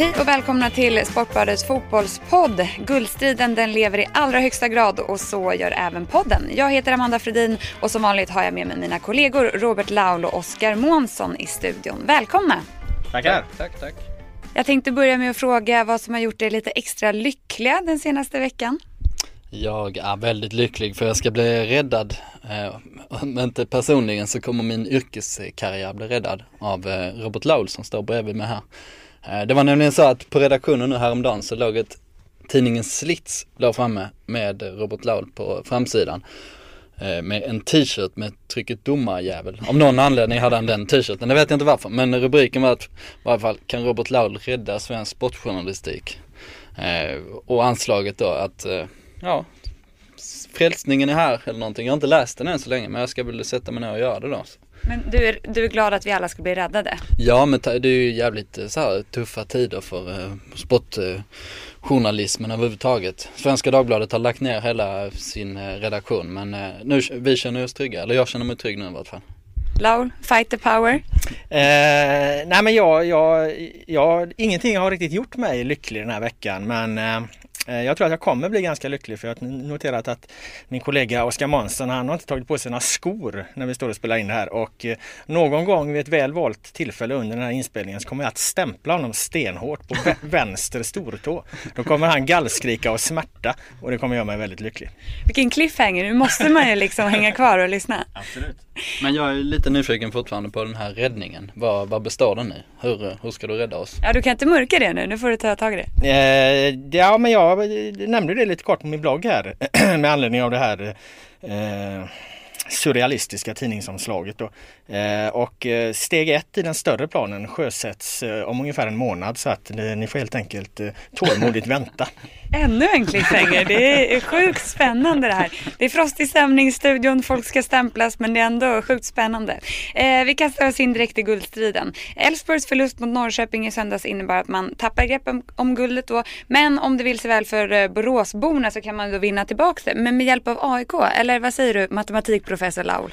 Hej och välkomna till Sportbladets fotbollspodd. Guldstriden den lever i allra högsta grad och så gör även podden. Jag heter Amanda Fredin och som vanligt har jag med mig mina kollegor Robert Laul och Oskar Månsson i studion. Välkomna! Tackar! Tack, tack. Jag tänkte börja med att fråga vad som har gjort er lite extra lyckliga den senaste veckan. Jag är väldigt lycklig för jag ska bli räddad. Om eh, inte personligen så kommer min yrkeskarriär bli räddad av eh, Robert Laul som står bredvid mig här. Eh, det var nämligen så att på redaktionen nu häromdagen så låg ett tidningen Slits låg framme med Robert Laul på framsidan. Eh, med en t-shirt med trycket domarjävel. Av någon anledning hade han den t-shirten, det vet jag inte varför. Men rubriken var att, i varje fall, kan Robert Laul rädda svensk sportjournalistik? Eh, och anslaget då att, ja, frälsningen är här eller någonting. Jag har inte läst den än så länge men jag ska väl sätta mig ner och göra det då. Men du är, du är glad att vi alla ska bli räddade? Ja men det är ju jävligt eh, så här, tuffa tider för eh, sportjournalismen eh, överhuvudtaget. Svenska Dagbladet har lagt ner hela sin eh, redaktion men eh, nu, vi känner oss trygga, eller jag känner mig trygg nu i vart fall. Laul, fight the power? Eh, nej men jag, jag, jag, ingenting har riktigt gjort mig lycklig den här veckan men eh, jag tror att jag kommer bli ganska lycklig för jag har noterat att min kollega Oskar Månsson han har inte tagit på sig några skor när vi står och spelar in det här och eh, någon gång vid ett väl valt tillfälle under den här inspelningen så kommer jag att stämpla honom stenhårt på vänster stortå. Då kommer han gallskrika och smärta och det kommer göra mig väldigt lycklig. Vilken cliffhanger, nu måste man ju liksom hänga kvar och lyssna. Absolut. Men jag är lite nyfiken fortfarande på den här räddningen. Vad, vad består den i? Hur, hur ska du rädda oss? Ja, du kan inte mörka det nu. Nu får du ta tag i det. Eh, ja, men jag nämnde det lite kort på min blogg här med anledning av det här eh, surrealistiska tidningsomslaget. Då. Eh, och eh, steg ett i den större planen sjösätts eh, om ungefär en månad så att ni får helt enkelt tålmodigt vänta. Ännu en cliffhanger. Det är sjukt spännande det här. Det är frostig stämning i studion, folk ska stämplas men det är ändå sjukt spännande. Vi kastar oss in direkt i guldstriden. Elfsborgs förlust mot Norrköping i söndags innebär att man tappar greppen om guldet då. Men om det vill sig väl för Boråsborna så kan man då vinna tillbaka det. Men med hjälp av AIK, eller vad säger du matematikprofessor Laul?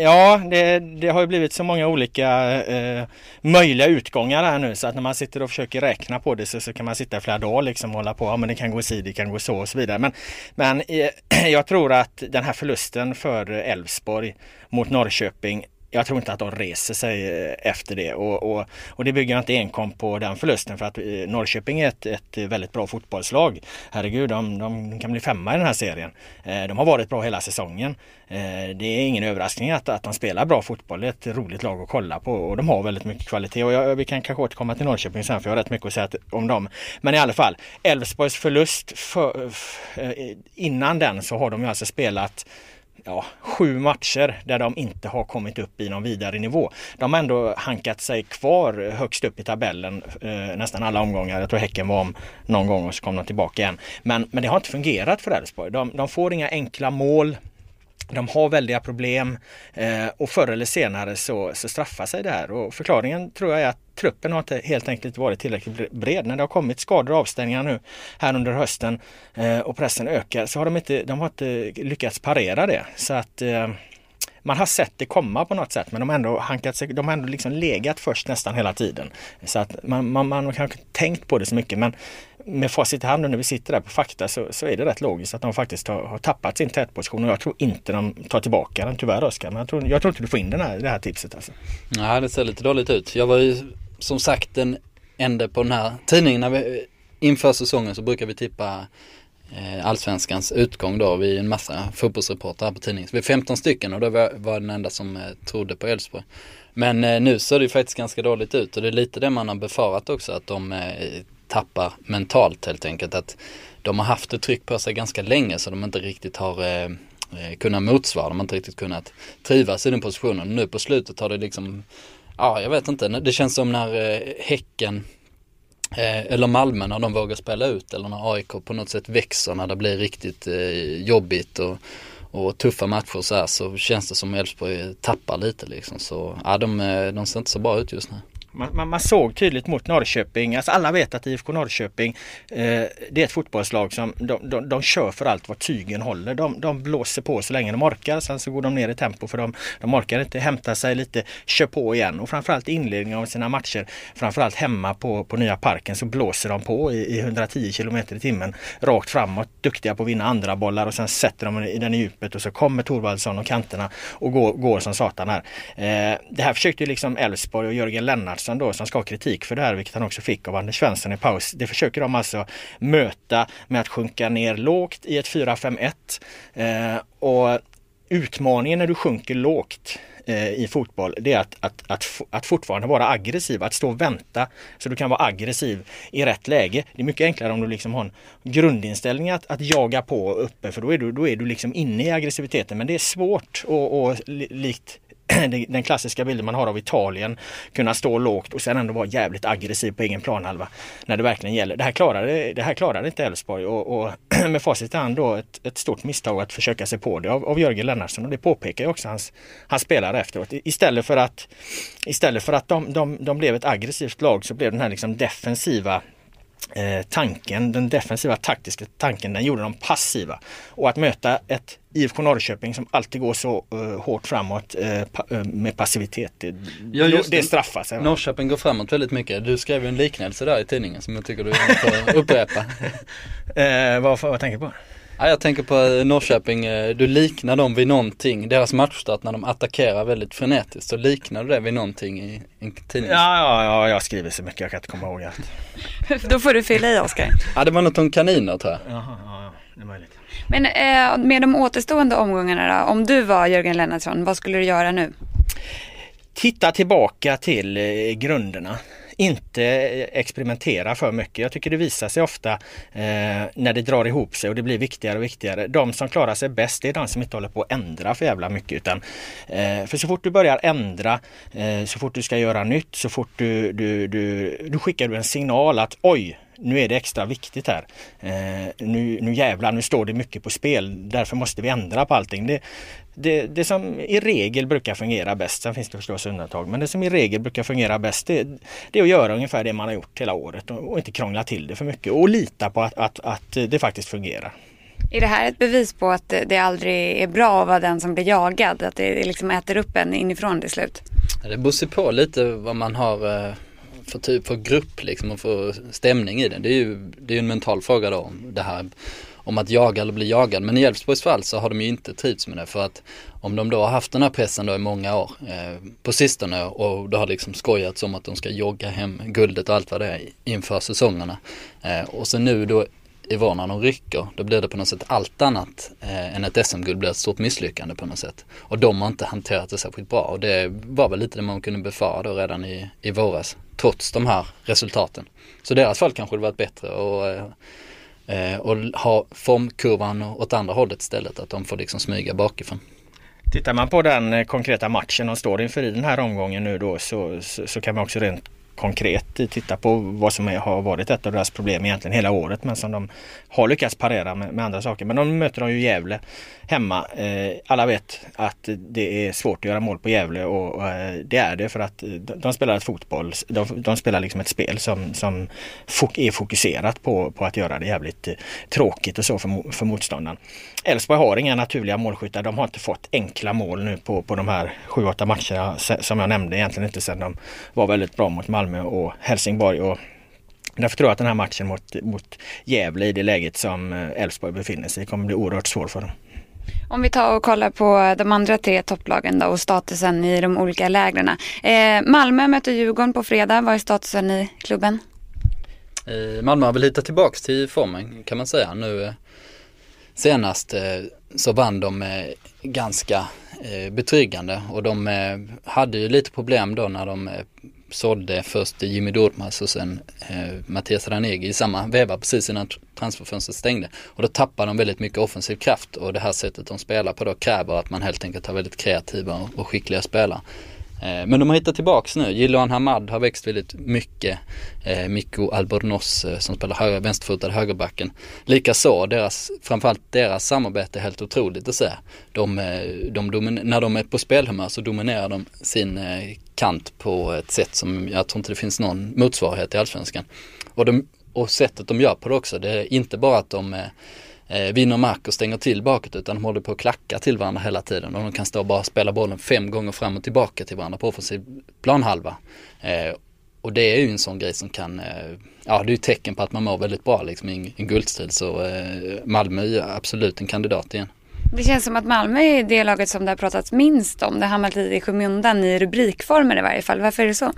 Ja, det, det har ju blivit så många olika eh, möjliga utgångar här nu så att när man sitter och försöker räkna på det så, så kan man sitta i flera dagar liksom och hålla på. Ja, men det kan gå si, det kan gå så och så vidare. Men, men eh, jag tror att den här förlusten för Elfsborg mot Norrköping jag tror inte att de reser sig eh, efter det och, och, och det bygger jag inte enkom på den förlusten för att eh, Norrköping är ett, ett väldigt bra fotbollslag. Herregud, de, de kan bli femma i den här serien. Eh, de har varit bra hela säsongen. Det är ingen överraskning att, att de spelar bra fotboll. Det är ett roligt lag att kolla på och de har väldigt mycket kvalitet. Och jag, vi kan kanske återkomma till Norrköping sen för jag har rätt mycket att säga om dem. Men i alla fall, Elfsborgs förlust för, för, innan den så har de ju alltså spelat ja, sju matcher där de inte har kommit upp i någon vidare nivå. De har ändå hankat sig kvar högst upp i tabellen eh, nästan alla omgångar. Jag tror Häcken var om någon gång och så kom de tillbaka igen. Men, men det har inte fungerat för Elfsborg. De, de får inga enkla mål. De har väldiga problem eh, och förr eller senare så, så straffar sig det här och förklaringen tror jag är att truppen har inte helt enkelt varit tillräckligt bred. När det har kommit skador och avstängningar nu här under hösten eh, och pressen ökar så har de inte, de har inte lyckats parera det. Så att eh, man har sett det komma på något sätt men de har ändå hankat sig, de har ändå liksom legat först nästan hela tiden. Så att man, man, man har kanske tänkt på det så mycket men med facit i hand när vi sitter där på fakta så, så är det rätt logiskt att de faktiskt har, har tappat sin tätposition och jag tror inte de tar tillbaka den tyvärr Oskar. Men jag tror, jag tror inte du får in den här, det här tipset alltså. Nej det ser lite dåligt ut. Jag var ju som sagt den enda på den här tidningen när vi inför säsongen så brukar vi tippa Eh, allsvenskans utgång då. Vi är en massa fotbollsreportrar på tidningen. Så vi är 15 stycken och då var, jag den enda som eh, trodde på Elfsborg. Men eh, nu ser det ju faktiskt ganska dåligt ut och det är lite det man har befarat också att de tappar mentalt helt enkelt. Att de har haft ett tryck på sig ganska länge så de inte riktigt har kunnat motsvara. De har inte riktigt kunnat trivas i den positionen. Nu på slutet har det liksom, ja jag vet inte, det känns som när Häcken Eh, eller Malmö när de vågar spela ut eller när AIK på något sätt växer när det blir riktigt eh, jobbigt och, och tuffa matcher så här så känns det som Elfsborg tappar lite liksom. Så ja, de, eh, de ser inte så bra ut just nu. Man, man, man, såg tydligt mot Norrköping, alltså alla vet att IFK Norrköping eh, det är ett fotbollslag som de, de, de kör för allt vad tygen håller. De, de blåser på så länge de orkar, sen så går de ner i tempo för de, de orkar inte hämta sig lite, kör på igen och framförallt i inledningen av sina matcher, framförallt hemma på, på nya parken så blåser de på i, i 110 km i timmen rakt framåt, duktiga på att vinna andra bollar och sen sätter de i den i djupet och så kommer Thorvaldsson och kanterna och går, går som satan här. Eh, det här försökte liksom Elfsborg och Jörgen Lennart Lennartsson då som ska ha kritik för det här, vilket han också fick av Anders Svensson i paus. Det försöker de alltså möta med att sjunka ner lågt i ett 4-5-1. Eh, och utmaningen när du sjunker lågt eh, i fotboll det är att, att, att, att fortfarande vara aggressiv, att stå och vänta så du kan vara aggressiv i rätt läge. Det är mycket enklare om du liksom har en grundinställning att, att jaga på uppe för då är, du, då är du liksom inne i aggressiviteten men det är svårt och, och likt den klassiska bilden man har av Italien, kunna stå lågt och sen ändå vara jävligt aggressiv på egen planhalva när det verkligen gäller. Det här klarade, det här klarade inte Elfsborg och, och med facit i hand då ett, ett, stort misstag att försöka sig på det av, av Jörgen Lennartsson och det påpekar ju också hans, hans spelare efteråt. Istället för att, istället för att de, de, de blev ett aggressivt lag så blev den här liksom defensiva tanken, den defensiva taktiska tanken, den gjorde dem passiva. Och att möta ett IFK Norrköping som alltid går så uh, hårt framåt uh, pa uh, med passivitet. Det, ja, just det, det straffar sig. Norrköping går framåt väldigt mycket. Du skrev en liknelse där i tidningen som jag tycker du får upprepa. vad, vad tänker du på? Ja, jag tänker på Norrköping, du liknar dem vid någonting, deras matchstart när de attackerar väldigt frenetiskt, så liknar du det vid någonting i en tidning? Ja, ja, ja, jag skriver så mycket, jag kan inte komma ihåg allt. Då får du fylla i Oskar. Ja, det var något om kaniner tror jag. Jaha, ja, ja, det är möjligt. Men eh, med de återstående omgångarna då, om du var Jörgen Lennartsson, vad skulle du göra nu? Titta tillbaka till eh, grunderna inte experimentera för mycket. Jag tycker det visar sig ofta eh, när det drar ihop sig och det blir viktigare och viktigare. De som klarar sig bäst det är de som inte håller på att ändra för jävla mycket. Utan, eh, för så fort du börjar ändra, eh, så fort du ska göra nytt, så fort du, du, du, du skickar du en signal att oj, nu är det extra viktigt här. Eh, nu, nu jävlar, nu står det mycket på spel. Därför måste vi ändra på allting. Det, det, det som i regel brukar fungera bäst, sen finns det förstås undantag, men det som i regel brukar fungera bäst det, det är att göra ungefär det man har gjort hela året och, och inte krångla till det för mycket och lita på att, att, att det faktiskt fungerar. Är det här ett bevis på att det aldrig är bra att vara den som blir jagad? Att det liksom äter upp en inifrån till slut? Det beror på lite vad man har eh, för typ för grupp liksom och för stämning i den Det är ju det är en mental fråga då. Det här om att jaga eller bli jagad. Men i Elfsborgs fall så har de ju inte trivts med det för att om de då har haft den här pressen då i många år eh, på sistone och det har liksom skojats om att de ska jogga hem guldet och allt vad det är inför säsongerna. Eh, och så nu då i vår när de rycker, då blir det på något sätt allt annat eh, än ett SM-guld blir ett stort misslyckande på något sätt. Och de har inte hanterat det särskilt bra och det var väl lite det man kunde befara då redan i, i våras, trots de här resultaten. Så i deras fall kanske det varit bättre att eh, och ha formkurvan åt andra hållet istället, att de får liksom smyga bakifrån. Tittar man på den eh, konkreta matchen de står inför i den här omgången nu då så, så, så kan man också rent konkret titta på vad som är, har varit ett av deras problem egentligen hela året men som de har lyckats parera med, med andra saker. Men de möter de ju Gävle hemma. Eh, alla vet att det är svårt att göra mål på Gävle och, och eh, det är det för att de, de spelar ett fotboll. De, de, spelar liksom ett spel som, som fok är fokuserat på, på att göra det jävligt eh, tråkigt och så för, för motståndaren. Elfsborg har inga naturliga målskyttar. De har inte fått enkla mål nu på, på de här 7-8 matcherna som jag nämnde egentligen inte sedan de var väldigt bra mot Malmö och Helsingborg. Och Därför tror jag att den här matchen mot, mot Gävle i det läget som Elfsborg befinner sig i kommer bli oerhört svår för dem. Om vi tar och kollar på de andra tre topplagen då och statusen i de olika lägren. Eh, Malmö möter Djurgården på fredag. Vad är statusen i klubben? Eh, Malmö har väl hittat tillbaks till formen kan man säga. Nu eh, senast eh, så vann de eh, ganska eh, betryggande och de hade ju lite problem då när de sålde först Jimmy Dormas och sen eh, Mattias Ranegi i samma veva precis innan transferfönstret stängde. Och då tappar de väldigt mycket offensiv kraft och det här sättet de spelar på då kräver att man helt enkelt har väldigt kreativa och skickliga spelare. Eh, men de har hittat tillbaks nu. Jiloan Hamad har växt väldigt mycket. Eh, Mikko Albornoz eh, som spelar höger, vänsterfotad högerbacken. Likaså, deras, framförallt deras samarbete är helt otroligt att se. De, de när de är på spelhumör så dominerar de sin kant på ett sätt som jag tror inte det finns någon motsvarighet i Allsvenskan. Och, de, och sättet de gör på det också, det är inte bara att de eh, vinner mark och stänger till bakåt utan de håller på att klacka till varandra hela tiden och de kan stå och bara spela bollen fem gånger fram och tillbaka till varandra på offensiv planhalva. Eh, och det är ju en sån grej som kan, eh, ja det är ju tecken på att man mår väldigt bra liksom i en guldstrid så eh, Malmö är absolut en kandidat igen. Det känns som att Malmö är det laget som det har pratats minst om. Det har hamnat lite i skymundan i rubrikformer i varje fall. Varför är det så?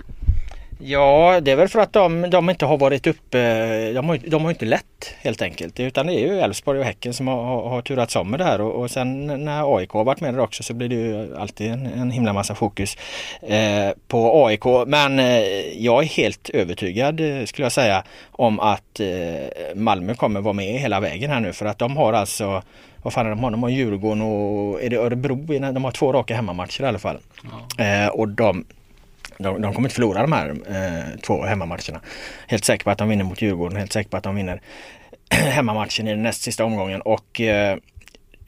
Ja, det är väl för att de, de inte har varit uppe. De har, de har inte lätt helt enkelt. Utan det är ju Elfsborg och Häcken som har, har, har turats om med det här. Och, och sen när AIK har varit med där också så blir det ju alltid en, en himla massa fokus eh, på AIK. Men eh, jag är helt övertygad skulle jag säga om att eh, Malmö kommer vara med hela vägen här nu. För att de har alltså vad fan är de har? De har Djurgården och är det Örebro? De har två raka hemmamatcher i alla fall. Ja. Eh, och de de, de kommer inte förlora de här eh, två hemmamatcherna. Helt säker på att de vinner mot Djurgården, helt säker på att de vinner hemmamatchen i den näst sista omgången. Och eh,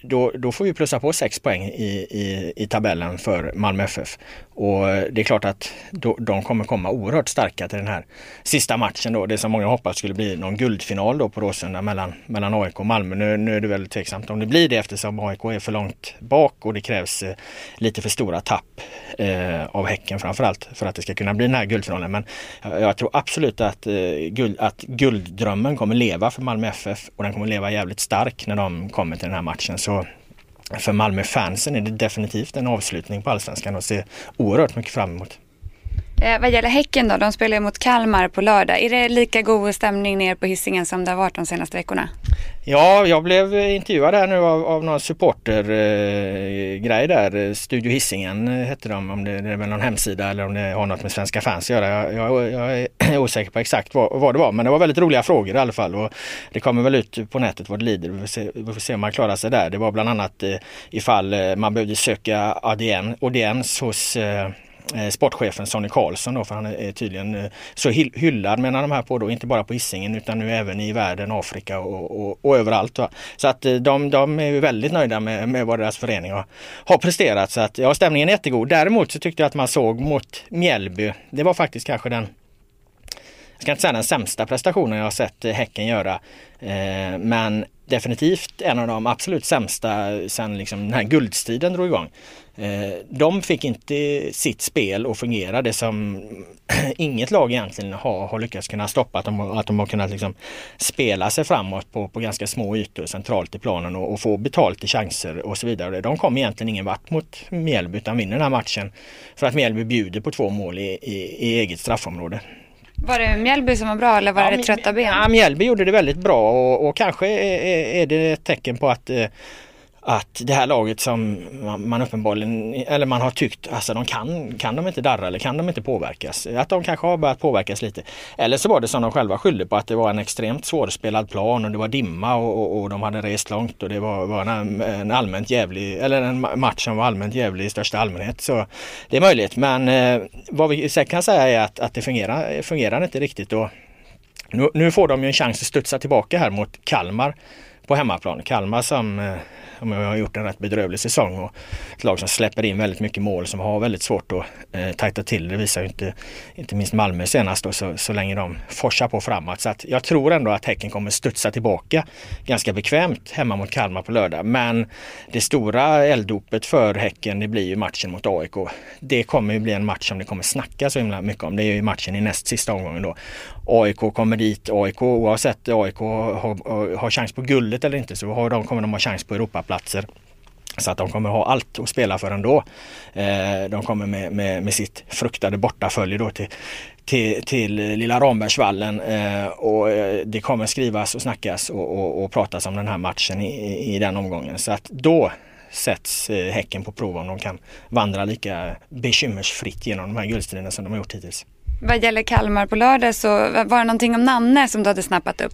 då, då får vi plussa på 6 poäng i, i, i tabellen för Malmö FF. Och det är klart att då, de kommer komma oerhört starka till den här sista matchen då. Det som många hoppas skulle bli någon guldfinal då på Råsunda mellan, mellan AIK och Malmö. Nu, nu är det väl tveksamt om det blir det eftersom AIK är för långt bak och det krävs eh, lite för stora tapp eh, av Häcken framförallt för att det ska kunna bli den här guldfinalen. Men jag, jag tror absolut att, eh, guld, att gulddrömmen kommer leva för Malmö FF och den kommer leva jävligt stark när de kommer till den här matchen. Så för Malmö-fansen är det definitivt en avslutning på allsvenskan och ser oerhört mycket fram emot. Eh, vad gäller Häcken då, de spelar ju mot Kalmar på lördag. Är det lika god stämning ner på hissingen som det har varit de senaste veckorna? Ja, jag blev intervjuad här nu av, av någon supportergrej eh, där. Studio Hisingen hette de, om det, det är väl någon hemsida eller om det har något med svenska fans att göra. Jag, jag, jag är osäker på exakt vad, vad, det var men det var väldigt roliga frågor i alla fall och det kommer väl ut på nätet vad det lider. Vi får se, vi får se om man klarar sig där. Det var bland annat eh, ifall eh, man behövde söka audiens hos Eh, Eh, sportchefen Sonny Karlsson då, för han är tydligen eh, så hyllad menar de här på då, inte bara på Hisingen utan nu även i världen, Afrika och, och, och överallt. Va? Så att eh, de, de är väldigt nöjda med, med vad deras förening har, har presterat. Så att ja, stämningen är jättegod. Däremot så tyckte jag att man såg mot Mjällby, det var faktiskt kanske den jag ska inte säga den sämsta prestationen jag har sett Häcken göra. men definitivt en av de absolut sämsta sen liksom den här guldstriden drog igång. Eh, de fick inte sitt spel att fungera, det som inget lag egentligen har, har lyckats kunna stoppa. Att de, att de har kunnat liksom spela sig framåt på, på ganska små ytor centralt i planen och, och få betalt i chanser och så vidare. De kom egentligen ingen vart mot Mjällby utan vinner den här matchen för att Mjällby bjuder på två mål i, i, i eget straffområde. Var det Mjällby som var bra eller var ja, det trötta ben? Ja, Mjällby gjorde det väldigt bra och, och kanske är, är, det ett tecken på att eh, att det här laget som man uppenbarligen, eller man har tyckt, alltså de kan, kan de inte darra eller kan de inte påverkas? Att de kanske har börjat påverkas lite. Eller så var det som de själva skyllde på att det var en extremt svårspelad plan och det var dimma och, och, och de hade rest långt och det var, var en, en, allmänt jävlig, eller en match som var allmänt jävlig i största allmänhet. Så det är möjligt men eh, vad vi säkert kan säga är att, att det fungerar, fungerar inte riktigt. Och nu, nu får de ju en chans att studsa tillbaka här mot Kalmar på hemmaplan. Kalmar som eh, har gjort en rätt bedrövlig säsong och ett lag som släpper in väldigt mycket mål som har väldigt svårt att eh, tajta till. Det visar ju inte, inte minst Malmö senast då, så, så länge de forsar på framåt. Så att jag tror ändå att Häcken kommer studsa tillbaka ganska bekvämt hemma mot Kalmar på lördag. Men det stora elddopet för Häcken det blir ju matchen mot AIK. Det kommer ju bli en match som det kommer snacka så himla mycket om. Det är ju matchen i näst sista omgången då. AIK kommer dit. AIK oavsett AIK har, har chans på guldet eller inte så har de, kommer de ha chans på Europaplatser. Så att de kommer ha allt att spela för ändå. Eh, de kommer med, med, med sitt fruktade bortafölje då till, till, till lilla Rambergsvallen eh, och eh, det kommer skrivas och snackas och, och, och pratas om den här matchen i, i den omgången. Så att då sätts eh, Häcken på prov om de kan vandra lika bekymmersfritt genom de här guldstriderna som de har gjort hittills. Vad gäller Kalmar på lördag så var det någonting om Nanne som du hade snappat upp?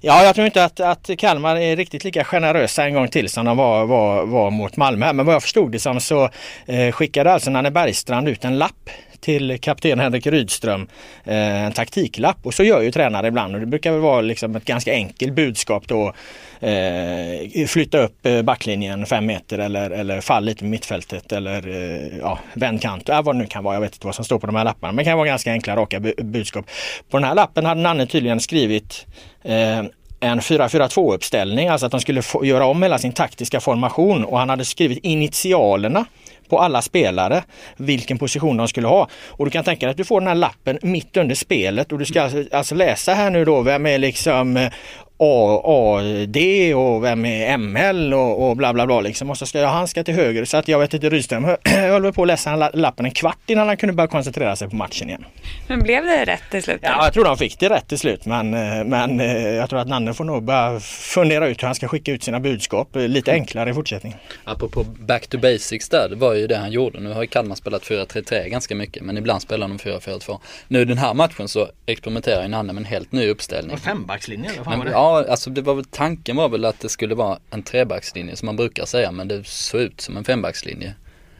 Ja, jag tror inte att, att Kalmar är riktigt lika generösa en gång till som de var, var, var mot Malmö. Men vad jag förstod det som så eh, skickade alltså Nanne Bergstrand ut en lapp till kapten Henrik Rydström eh, en taktiklapp och så gör ju tränare ibland och det brukar väl vara liksom ett ganska enkelt budskap då. Eh, flytta upp eh, backlinjen fem meter eller, eller fall lite med mittfältet eller eh, ja, vändkant, äh, vad det nu kan vara. Jag vet inte vad som står på de här lapparna men det kan vara ganska enkla raka budskap. På den här lappen hade Nanne tydligen skrivit eh, en 4-4-2 uppställning, alltså att de skulle få, göra om hela sin taktiska formation och han hade skrivit initialerna på alla spelare vilken position de skulle ha. Och du kan tänka dig att du får den här lappen mitt under spelet och du ska alltså, läsa här nu då vem är liksom AD och vem är ML och, och bla bla bla liksom. Och så ska jag, han ska till höger så att jag vet inte Rydström höll på att läsa lappen en kvart innan han kunde börja koncentrera sig på matchen igen. Men blev det rätt till slut? Ja, jag tror de fick det rätt till slut men, eh, men eh, jag tror att Nanne får nog börja fundera ut hur han ska skicka ut sina budskap eh, lite enklare i fortsättningen. Apropå back to basics där, det var ju det han gjorde. Nu har ju Kalmar spelat 4-3-3 ganska mycket men ibland spelar de 4-4-2. Nu den här matchen så experimenterar ju Nanne med en helt ny uppställning. Fembackslinje, vad fan var det? Ja, alltså det var väl, tanken var väl att det skulle vara en trebackslinje som man brukar säga men det såg ut som en fembackslinje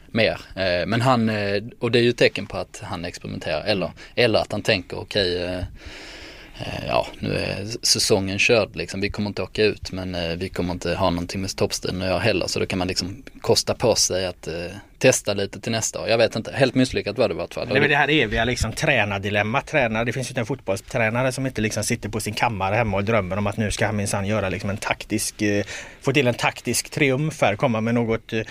mer. Eh, men han, eh, och det är ju ett tecken på att han experimenterar eller, eller att han tänker okej okay, Eh, ja, nu är säsongen körd liksom. Vi kommer inte åka ut men eh, vi kommer inte ha någonting med toppstriden att göra heller. Så då kan man liksom kosta på sig att eh, testa lite till nästa år. Jag vet inte, helt misslyckat var det i vart fall. Det är det här eviga liksom tränardilemmat. Tränare, det finns ju en fotbollstränare som inte liksom sitter på sin kammare hemma och drömmer om att nu ska han minsann göra liksom en taktisk, eh, få till en taktisk triumf här, komma med något eh,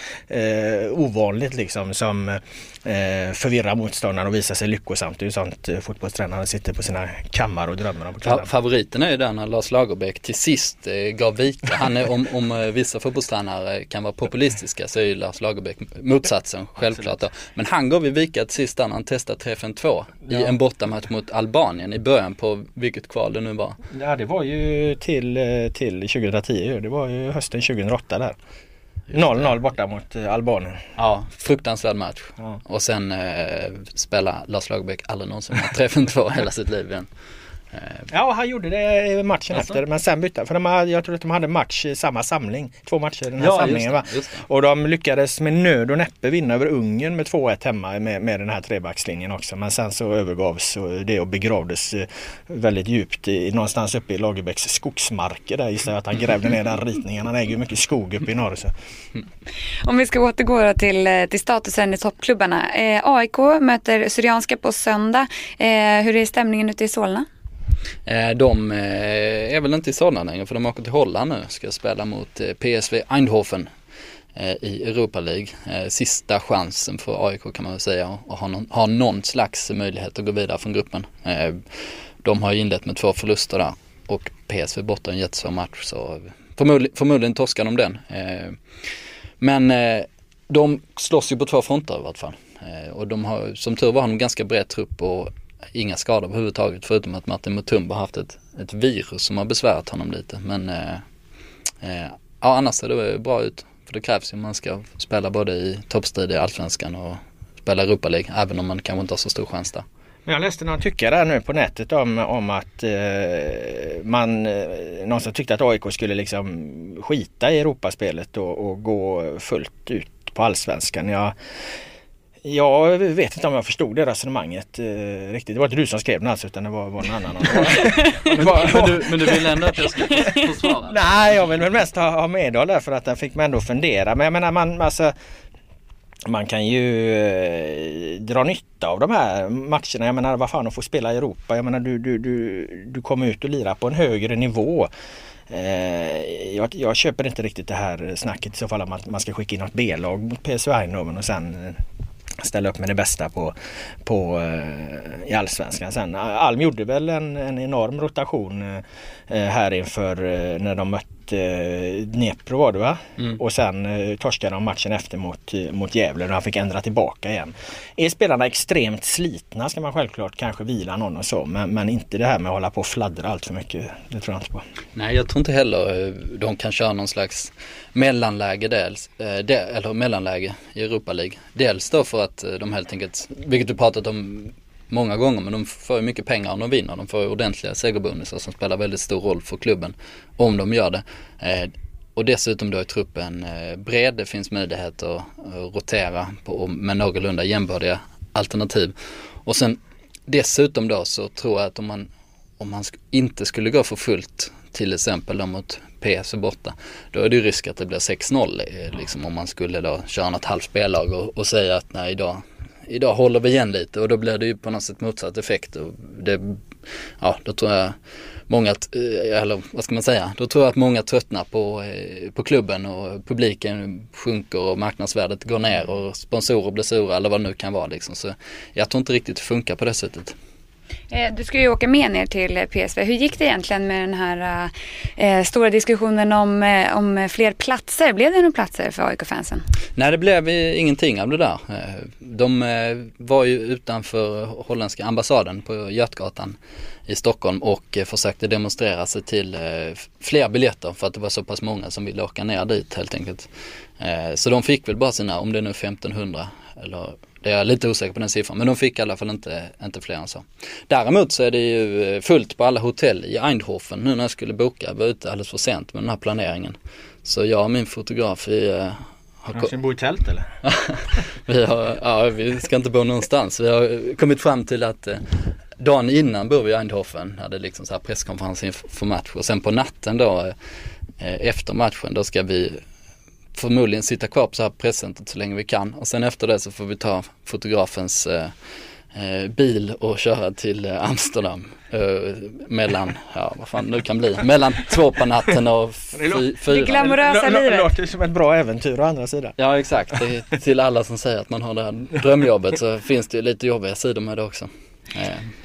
ovanligt liksom som eh, förvirrar motståndaren och visar sig lyckosamt. Det är ju sånt eh, fotbollstränare sitter på sina kammare och drömmer om kvällen. Favoriten är ju den när Lars Lagerbäck till sist eh, gav vika. Han är, om, om eh, vissa fotbollstränare kan vara populistiska så är ju Lars Lagerbäck motsatsen platsen självklart då. Men han gav ju vika till sist när han testade 3-5-2 ja. i en bortamatch mot Albanien i början på vilket kval det nu var. Ja det var ju till, eh, till 2010 det var ju hösten 2008 där. 0-0 borta mot eh, Albanien. Ja, fruktansvärd match. Ja. Och sen eh, spelar Lars Lagerbäck aldrig någonsin 3-5-2 hela sitt liv igen. Ja, han gjorde det matchen alltså. efter. Men sen bytte för de hade, Jag tror att de hade match i samma samling. Två matcher i den här ja, samlingen. Just det, just det. Och de lyckades med nöd och näppe vinna över Ungern med 2-1 hemma med, med den här trebackslinjen också. Men sen så övergavs det och begravdes eh, väldigt djupt i, någonstans uppe i Lagerbäcks skogsmarker. Där gissar jag att han grävde ner den ritningen. Han äger ju mycket skog uppe i norr. Så. Om vi ska återgå till, eh, till statusen i toppklubbarna. Eh, AIK möter Syrianska på söndag. Eh, hur är stämningen ute i Solna? Eh, de eh, är väl inte i sådana längre för de åker till Holland nu. Ska spela mot eh, PSV Eindhoven i Europa League. Sista chansen för AIK kan man väl säga och ha någon, ha någon slags möjlighet att gå vidare från gruppen. De har inlett med två förluster där och PSV borta en jättesvår match så förmodligen, förmodligen torskar de den. Men de slåss ju på två fronter i vart fall. Och de har, som tur var har de ganska bred trupp och inga skador överhuvudtaget förutom att Martin Mutumba haft ett, ett virus som har besvärat honom lite. Men eh, eh, ja, annars ser det bra ut. För det krävs ju om man ska spela både i toppstrid i Allsvenskan och spela Europa League även om man kanske inte har så stor chans där. Jag läste någon tyckare nu på nätet om, om att eh, man eh, någonstans tyckte att AIK skulle liksom skita i Europaspelet och, och gå fullt ut på allsvenskan. Jag, jag vet inte om jag förstod det resonemanget eh, riktigt. Det var inte du som skrev den alltså utan det var, var någon annan. men, men, du, men du vill ändå att jag ska försvara? Nej, jag vill väl mest ha, ha medhåll där för att den fick mig ändå fundera. Men jag menar man, alltså, man kan ju eh, dra nytta av de här matcherna. Jag menar vad fan att få spela i Europa. Jag menar du, du, du, du kommer ut och lirar på en högre nivå. Eh, jag, jag, köper inte riktigt det här snacket i så fall om att man ska skicka in något B-lag mot PSV Eindhoven och sen ställa upp med det bästa på, på, eh, i Allsvenskan. Sen Alm gjorde väl en, en enorm rotation eh, här inför eh, när de mötte Dnepro var det va? Mm. Och sen torskade de matchen efter mot, mot Gävle och han fick ändra tillbaka igen. Är spelarna extremt slitna ska man självklart kanske vila någon och så men, men inte det här med att hålla på och fladdra allt för mycket. Det tror jag inte på. Nej jag tror inte heller de kan köra någon slags mellanläge dels, eller mellanläge i Europa League. Dels då för att de helt enkelt, vilket du pratat om många gånger men de får ju mycket pengar om de vinner. De får ju ordentliga segerbonusar som spelar väldigt stor roll för klubben om de gör det. Eh, och dessutom då är truppen eh, bred, det finns möjlighet att, eh, rotera på, med någorlunda jämbördiga alternativ. Och sen dessutom då så tror jag att om man, om man inte skulle gå för fullt till exempel då mot PSV borta. Då är det ju risk att det blir 6-0 liksom om man skulle då köra något halvt spellag och, och säga att nej idag, idag håller vi igen lite och då blir det ju på något sätt motsatt effekt. Och det, ja, då tror jag många, eh, eller vad ska man säga, då tror jag att många tröttnar på, eh, på klubben och publiken sjunker och marknadsvärdet går ner och sponsorer blir sura eller vad det nu kan vara liksom. Så jag tror inte riktigt det funkar på det sättet. Eh, du ska ju åka med ner till eh, PSV. Hur gick det egentligen med den här äh, stora diskussionen om, om fler platser? Blev det några platser för AIK-fansen? Nej, det blev ingenting av det där. De var ju utanför holländska ambassaden på Götgatan i Stockholm och försökte demonstrera sig till fler biljetter för att det var så pass många som ville åka ner dit helt enkelt. Så de fick väl bara sina, om det är nu 1500 eller det är jag lite osäker på den siffran men de fick i alla fall inte, inte fler än så. Däremot så är det ju fullt på alla hotell i Eindhoven nu när jag skulle boka. Jag var ute alldeles för sent med den här planeringen. Så jag och min fotograf vi uh, har... Ska bo i tält eller? vi, har, ja, vi ska inte bo någonstans. Vi har kommit fram till att uh, dagen innan bor vi i Eindhoven. Hade liksom så här presskonferens inför match och sen på natten då uh, efter matchen då ska vi förmodligen sitta kvar på så här presscentret så länge vi kan och sen efter det så får vi ta fotografens eh, eh bil och köra till eh, Amsterdam eh, mellan, ja vad fan nu kan bli, mellan två på natten och fy, fyra. Det glamorösa livet. Det låter som ett bra äventyr å andra sidan. Ja exakt, det, till alla som säger att man har det här drömjobbet så finns det ju lite jobbiga sidor med det också. Eh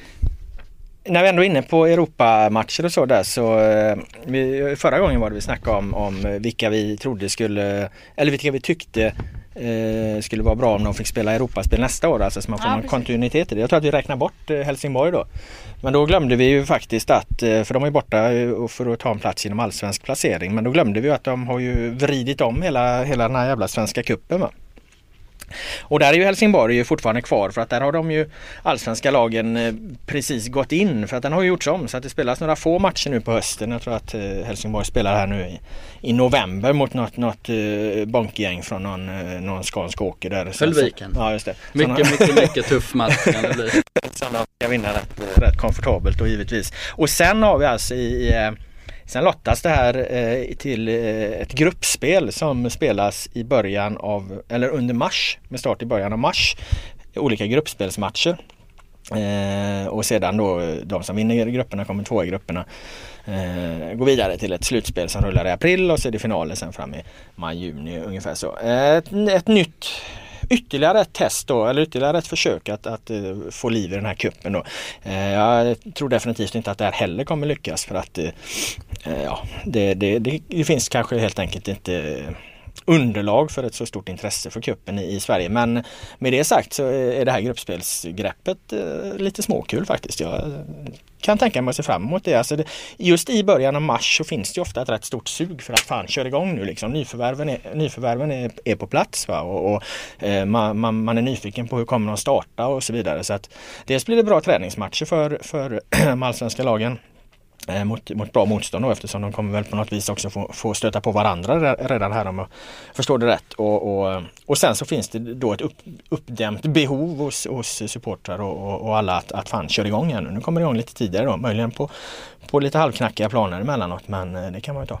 när vi ändå är inne på Europamatcher och så där så eh, vi, förra gången var det vi snackade om, om vilka vi trodde skulle, eller vilka vi tyckte eh, skulle vara bra om de fick spela Europaspel nästa år. Alltså så man får ja, någon kontinuitet i det. Jag tror att vi räknar bort eh, Helsingborg då. Men då glömde vi ju faktiskt att, eh, för de är borta för att ta en plats inom allsvensk placering. Men då glömde vi att de har ju vridit om hela, hela den här jävla svenska cupen. Va? Och där är ju Helsingborg ju fortfarande kvar för att där har de ju allsvenska lagen eh, precis gått in för att den har ju gjorts om så att det spelas några få matcher nu på hösten. Jag tror att eh, Helsingborg spelar här nu i, i november mot något, något uh, bonkgäng från någon, någon skånsk åker där. Höllviken. Ja just det. Mycket, Såna... mycket, mycket tuff match kan det bli. Sådana ska vinna rätt, rätt komfortabelt och givetvis. Och sen har vi alltså i, i Sen lottas det här eh, till eh, ett gruppspel som spelas i början av, eller under mars, med start i början av mars. Olika gruppspelsmatcher. Eh, och sedan då eh, de som vinner grupperna kommer två i grupperna. Eh, går vidare till ett slutspel som rullar i april och så är det finaler sen fram i maj-juni ungefär så. Eh, ett, ett nytt ytterligare ett test då, eller ytterligare ett försök att, att uh, få liv i den här kuppen då. Uh, jag tror definitivt inte att det här heller kommer lyckas för att uh, ja, det, det, det, det, finns kanske helt enkelt inte underlag för ett så stort intresse för kuppen i, i, Sverige. Men med det sagt så är det här gruppspelsgreppet lite småkul faktiskt. Jag kan tänka mig att se fram emot det. Alltså det. Just i början av mars så finns det ofta ett rätt stort sug för att fan kör igång nu liksom. Nyförvärven är, nyförvärven är, är på plats va? och, och eh, man, man, man, är nyfiken på hur kommer de starta och så vidare. Så att dels blir det bra träningsmatcher för, för de allsvenska lagen. Eh, mot, mot bra motstånd då, eftersom de kommer väl på något vis också få, få stöta på varandra redan här om jag förstår det rätt. Och, och, och sen så finns det då ett upp, uppdämt behov hos, hos supportrar och, och, och, alla att, att fan köra igång igen nu. Nu kommer det igång lite tidigare då, möjligen på, på lite halvknackiga planer emellanåt men eh, det kan man ju ta.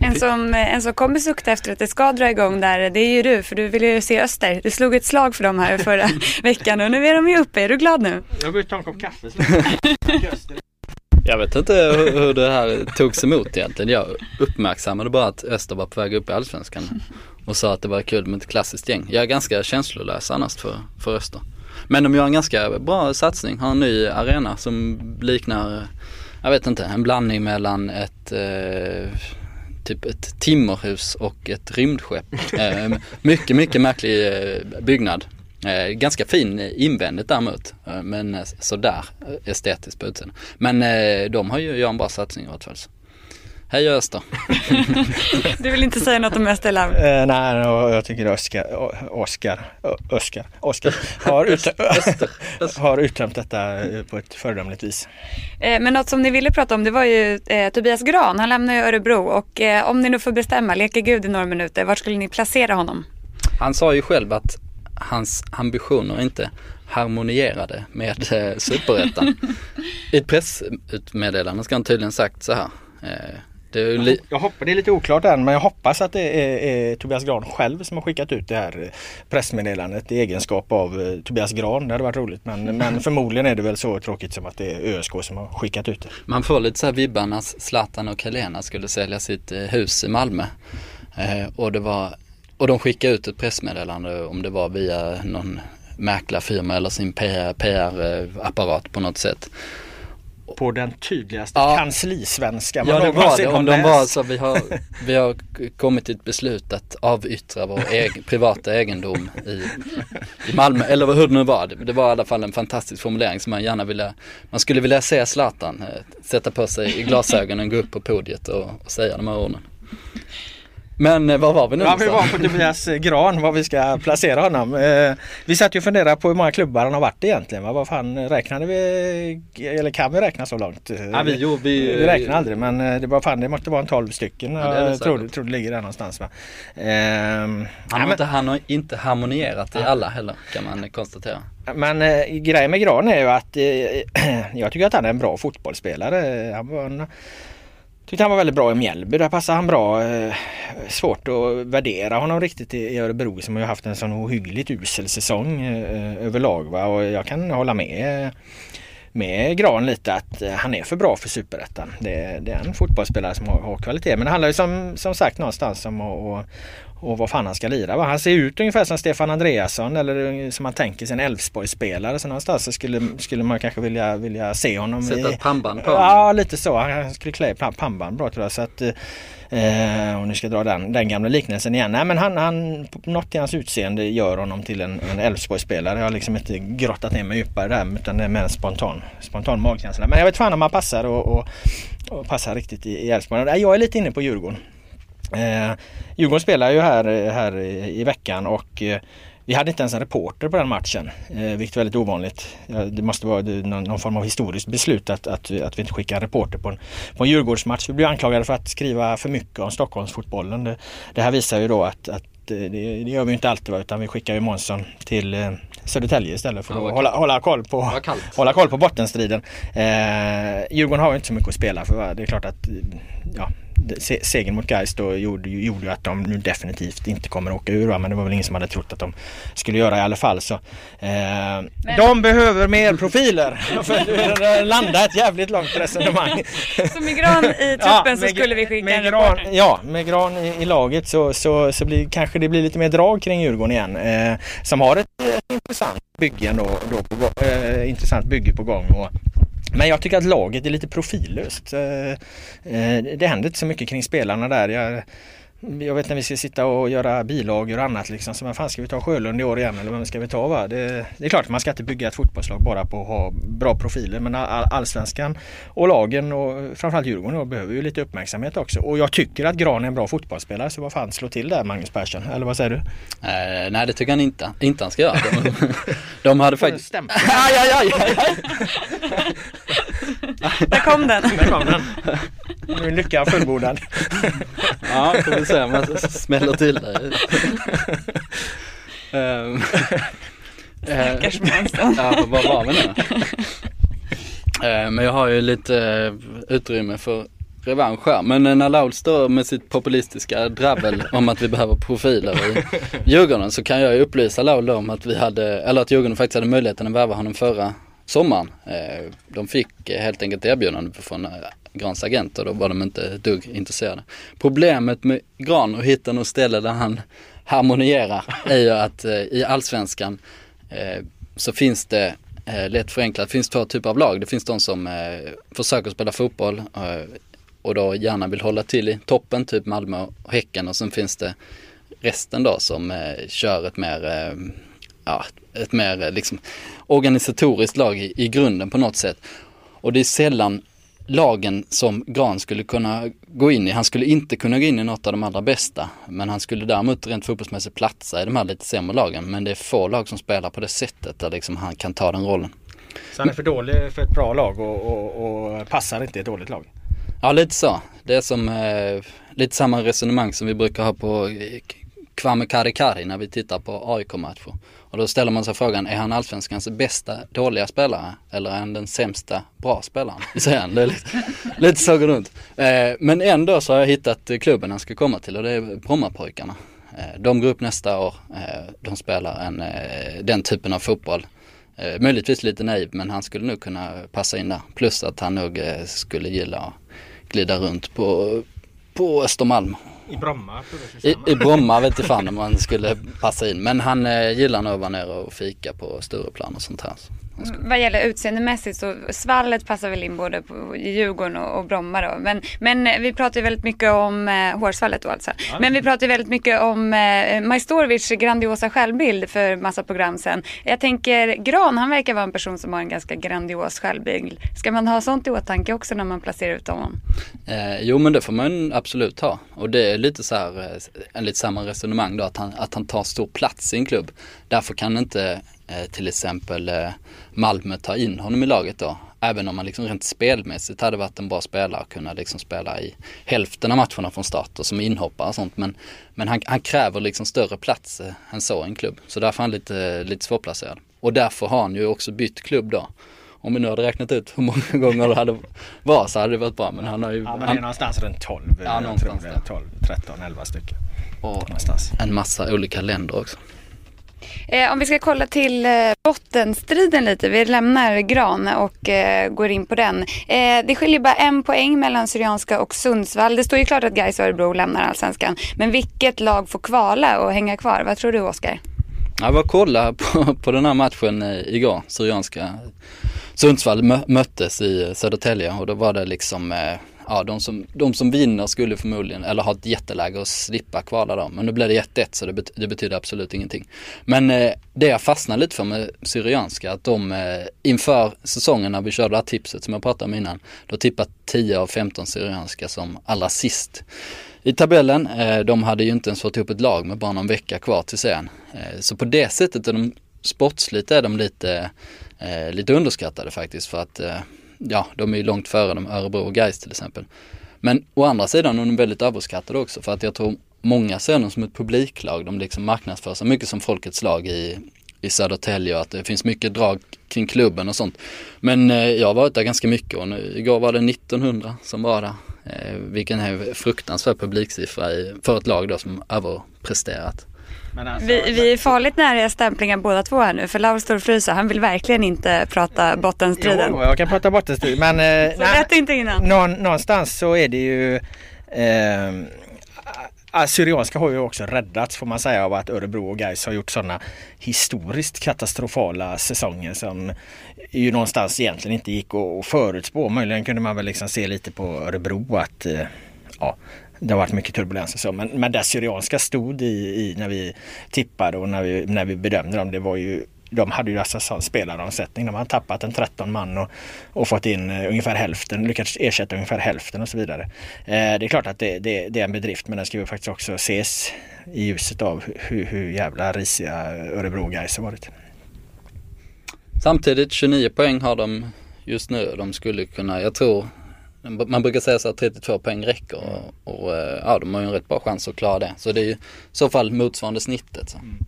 En som, en som kommer sukta efter att det ska dra igång där, det är ju du, för du vill ju se Öster. Du slog ett slag för dem här förra veckan och nu är de ju uppe. Är du glad nu? Jag går ut och tar en kopp kaffe. Jag vet inte hur, det här togs emot egentligen. Jag uppmärksammade bara att Öster var på väg upp i Allsvenskan och sa att det var kul med ett klassiskt gäng. Jag är ganska känslolös annars för, för Öster. Men de gör en ganska bra satsning, har en ny arena som liknar, jag vet inte, en blandning mellan ett eh, typ ett timmerhus och ett rymdskepp. Eh, mycket, mycket märklig eh, byggnad. Eh, ganska fin invändigt däremot, eh, men eh, sådär estetiskt på utsidan. Men de har ju gjort en bra satsning i alla fall. Hej Öster. du vill inte säga något om Österland? Eh, nej, jag tycker Oskar, Oskar, Oskar, Oskar har, ut, har uttömt detta på ett föredömligt vis. Eh, men något som ni ville prata om det var ju eh, Tobias Gran. Han lämnar ju Örebro och eh, om ni nu får bestämma, leker Gud i några minuter, var skulle ni placera honom? Han sa ju själv att hans ambitioner inte harmonierade med eh, superettan. I ett pressmeddelande ska han tydligen sagt så här. Eh, det är, li- jag hoppas, det är lite oklart än men jag hoppas att det är, är, Tobias Gran själv som har skickat ut det här pressmeddelandet i egenskap av eh, Tobias Gran. Det hade varit roligt men, men förmodligen är det väl så tråkigt som att det är ÖSK som har skickat ut det. Man får lite så här vibbar när Zlatan och Helena skulle sälja sitt eh, hus i Malmö. Eh, och, det var, och de skickade ut ett pressmeddelande om det var via någon mäklarfirma eller sin PR-apparat på något sätt på den tydligaste ja. kanslisvenska man Ja det var det, om de var så vi har, vi har kommit till ett beslut att avyttra vår egen, privata egendom i, i Malmö, eller hur det nu var. Det var i alla fall en fantastisk formulering som man gärna ville, man skulle vilja se Zlatan eh, sätta på sig i glasögonen, gå upp på podiet och, och säga de här orden. Men eh, var var vi nu? Ja, vi var på Tobias eh, Gran, var vi ska placera honom. Eh, vi satt ju och funderade på hur många klubbar han har varit egentligen. Vad fan räknade vi, eller kan vi räkna så långt? Ja, vi, jo, vi, vi räknar aldrig men det var fan det måste vara en 12 stycken. Ja, jag tror, tror det ligger där någonstans. Va? han, har ja, inte, han har inte harmonierat i alla heller kan man konstatera. Men eh, grejen med Gran är ju att eh, jag tycker att han är en bra fotbollsspelare. Han var en Tyckte han var väldigt bra i Mjällby. Där passade han bra. Eh, svårt att värdera honom riktigt i Örebro som har haft en sån ohyggligt usel säsong eh, överlag. Va? Och jag kan hålla med med Gran lite att eh, han är för bra för superettan. Det, det, är en fotbollsspelare som har, har, kvalitet. Men det handlar ju som, som sagt någonstans om att och vad fan han ska lira. Va? Han ser ut ungefär som Stefan Andreasson eller som man tänker sig en Elfsborgsspelare. Så någonstans så skulle, skulle man kanske vilja, vilja se honom. Sätta ett pannband på honom? Ja, lite så. Han skulle klä pannband bra tror jag. Så att, eh, om nu ska dra den, den gamla liknelsen igen. Nej men han, han, något i hans utseende gör honom till en, en Elfsborgsspelare. Jag har liksom inte grottat ner mig djupare där utan det är mer en spontan, spontan magkänsla. Men jag vet fan om han passar och, och, och passar riktigt i Elfsborg. Jag är lite inne på Djurgården. Eh, Djurgården spelar ju här, här i veckan och eh, vi hade inte ens en reporter på den matchen, eh, vilket är väldigt ovanligt. Det måste vara någon, form av historiskt beslut att, att, att vi inte skickar en reporter på en, på en Djurgårdsmatch. Vi blir anklagade för att skriva för mycket om Stockholmsfotbollen. Det, det här visar ju då att, att det, det, gör vi inte alltid utan vi skickar ju Månsson till eh, Södertälje istället för att hålla, hålla, koll på, hålla koll på bottenstriden. Eh, Djurgården har ju inte så mycket att spela för. Det är klart att ja, segern mot Gais då gjorde, gjorde att de nu definitivt inte kommer åka ur. Va? Men det var väl ingen som hade trott att de skulle göra i alla fall. Så, eh, de behöver mer profiler för att landa ett jävligt långt resonemang. Så med Gran i truppen ja, så skulle vi skicka en gran, Ja, med Gran i, i, laget så, så, så blir, kanske det blir lite mer drag kring Djurgården igen. Eh, som har ett, ett intressant bygge då, då på, eh, intressant bygge på gång. Och, men jag tycker att laget är lite profillöst. Eh, eh, det händer inte så mycket kring spelarna där. Jag, jag vet när vi ska sitta och göra bilagor och annat liksom. Så vad fan ska vi ta Sjölund i år igen eller vem ska vi ta va? Det, det, är klart att man ska inte bygga ett fotbollslag bara på att ha bra profiler. Men all, allsvenskan och lagen och framförallt Djurgården behöver ju lite uppmärksamhet också. Och jag tycker att Gran är en bra fotbollsspelare. Så vad fan slå till där Magnus Persson. Eller vad säger du? Eh, nej det tycker han inte. Inte han ska göra. De, de hade faktiskt... aj, aj, aj, aj. Där kom den. Där kom den. Nu är lyckan fullbordad. ja, se om jag smäller till dig. um, Stackars Månsson. ja, vad var vi nu? Uh, men jag har ju lite uh, utrymme för revansch här. Men när Laul står med sitt populistiska dravel om att vi behöver profiler i Djurgården så kan jag ju upplysa Laul om att vi hade, eller att Djurgården faktiskt hade möjligheten att värva honom förra sommaren. Eh, de fick helt enkelt erbjudande från Grans agent och då var de inte ett dugg intresserade. Problemet med Gran och hitta något ställe där han harmonierar är ju att eh, i allsvenskan eh, så finns det eh, lätt förenklat, det finns två typer av lag. Det finns de som eh, försöker spela fotboll eh, och då gärna vill hålla till i toppen, typ Malmö och Häcken och sen finns det resten då som eh, kör ett mer, eh, ja, ett mer eh, liksom organisatoriskt lag i, i grunden på något sätt. Och det är sällan lagen som Gran skulle kunna gå in i. Han skulle inte kunna gå in i något av de allra bästa. Men han skulle däremot rent fotbollsmässigt platsa i de här lite sämre lagen. Men det är få lag som spelar på det sättet där liksom han kan ta den rollen. Så han är för dålig för ett bra lag och, och, och passar inte i ett dåligt lag? Ja lite så. Det är som eh, lite samma resonemang som vi brukar ha på Kwame Karikari när vi tittar på AIK-matcher. Och då ställer man sig frågan, är han allsvenskans bästa dåliga spelare eller är han den sämsta bra spelaren? Säger han. Det är lite, lite så går runt. Eh, men ändå så har jag hittat klubben han ska komma till och det är Brommapojkarna. Eh, de går upp nästa år. Eh, de spelar en, den typen av fotboll. Möjligtvis lite naiv men han skulle nog kunna passa in där. Plus att han nog skulle gilla att glida runt på, på Östermalm i Bromma? I, I Bromma vet inte fan om man skulle passa in. Men han eh, gillar nog att vara nere och fika på Stureplan och sånt här. Vad gäller utseendemässigt så svallet passar väl in både på Djurgården och, och Bromma då. Men, men eh, vi pratar ju väldigt mycket om eh, hårsvallet då alltså. Ja. Men vi pratar ju väldigt mycket om eh, Majstorovics grandiosa självbild för massa program sen. Jag tänker Gran, han verkar vara en person som har en ganska grandios självbild. Ska man ha sånt i åtanke också när man placerar ut honom? Eh, jo men det får man absolut ha. Och det är lite så här, eh, en lite samma resonemang då att han, att han tar stor plats i en klubb. Därför kan inte till exempel eh, Malmö ta in honom i laget då. Även om han liksom rent spelmässigt hade varit en bra spelare och kunnat liksom spela i hälften av matcherna från start och som inhoppare och sånt. Men, men han, han kräver liksom större plats eh, än så i en klubb. Så därför är han lite, lite svårplacerad. Och därför har han ju också bytt klubb då. Om vi nu hade räknat ut hur många gånger det hade varit så hade det varit bra. Men han har ju... Ja men det är någonstans runt 12. Ja någonstans där. 12, 13, 11 stycken. Och någonstans. en massa olika länder också. Eh, om vi ska kolla till eh, bottenstriden lite. Vi lämnar Gran och eh, går in på den. Eh, det skiljer bara en poäng mellan Syrianska och Sundsvall. Det står ju klart att Gais och Örebro lämnar allsvenskan. Men vilket lag får kvala och hänga kvar? Vad tror du Oskar? Jag var kolla på, på den här matchen eh, igår. Syrianska Sundsvall möttes i eh, Södertälje och då var det liksom eh, ja, de som, de som vinner skulle förmodligen, eller ha ett jätteläge att slippa kvala dem. Men nu blev det 1-1 så det, bet det, betyder absolut ingenting. Men eh, det jag fastnade lite för med Syrianska, att de eh, inför säsongen när vi körde det här tipset som jag pratade om innan, då tippat 10 av 15 Syrianska som allra sist i tabellen. Eh, de hade ju inte ens fått ihop ett lag med bara någon vecka kvar till serien. Eh, så på det sättet är de sportsligt är de lite, eh, lite underskattade faktiskt för att eh, ja, de är ju långt före de Örebro och Gais till exempel. Men å andra sidan är de väldigt överskattade också för att jag tror många ser dem som ett publiklag. De liksom marknadsför sig mycket som folkets lag i, i Södertälje och att det finns mycket drag kring klubben och sånt. Men eh, jag har varit där ganska mycket och nu, igår var det 1900 som var där. Eh, vilken är fruktansvärd publiksiffra i, för ett lag då som överpresterat. Alltså, vi, vi är farligt nära stämplingar båda två här nu för Laur fryser. Han vill verkligen inte prata bottenstriden. Jo, jag kan prata bottenstrid men... Eh, så lät det inte innan. Någon, någonstans så är det ju... Eh, Syrianska har ju också räddats får man säga av att Örebro och Gais har gjort sådana historiskt katastrofala säsonger som ju någonstans egentligen inte gick att förutspå. Möjligen kunde man väl liksom se lite på Örebro att eh, ja, det har varit mycket turbulens och så. Men, men där Syrianska stod i, i, när vi tippade och när vi, när vi bedömde dem, det var ju de hade ju alltså sån spelaromsättning. De hade tappat en 13 man och, och fått in eh, ungefär hälften, lyckats ersätta ungefär hälften och så vidare. Eh, det är klart att det, det, det, är en bedrift men den ska ju faktiskt också ses i ljuset av hur, hur jävla risiga Örebro Gais har varit. Samtidigt 29 poäng har de just nu. De skulle kunna, jag tror man brukar säga så att 32 poäng räcker och, och, eh, ja, de har ju en rätt bra chans att klara det. Så det är ju i så fall motsvarande snittet. Så. Mm.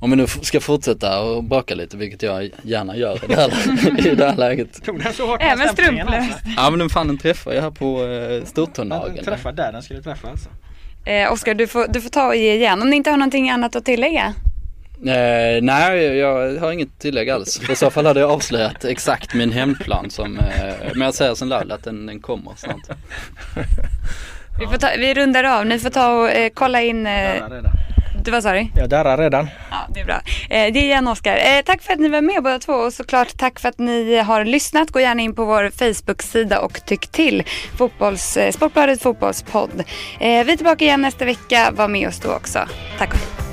Om vi nu ska fortsätta och baka lite, vilket jag gärna gör i det här, i det här läget. Tog den så hårt Även strumplöst. Ja men den fan den träffar jag här på eh, stortånageln. Den träffar där den skulle träffa alltså. Eh, Oskar du får, du får ta och ge igen om ni inte har någonting annat att tillägga. Eh, nej, jag har inget tillägg alls. I så fall hade jag avslöjat exakt min hemplan som, eh, men jag säger som Laul att den, den kommer snart. Vi, får ta, vi rundar av, ni får ta och eh, kolla in eh, du, vad sa du? Jag darrar redan. Ja, det är bra. Eh, det är igen Oskar. Eh, tack för att ni var med båda två och såklart tack för att ni har lyssnat. Gå gärna in på vår Facebook-sida och tyck till. Fotbolls, eh, Sportbladet Fotbollspodd. Eh, vi är tillbaka igen nästa vecka. Var med oss då också. Tack och hej.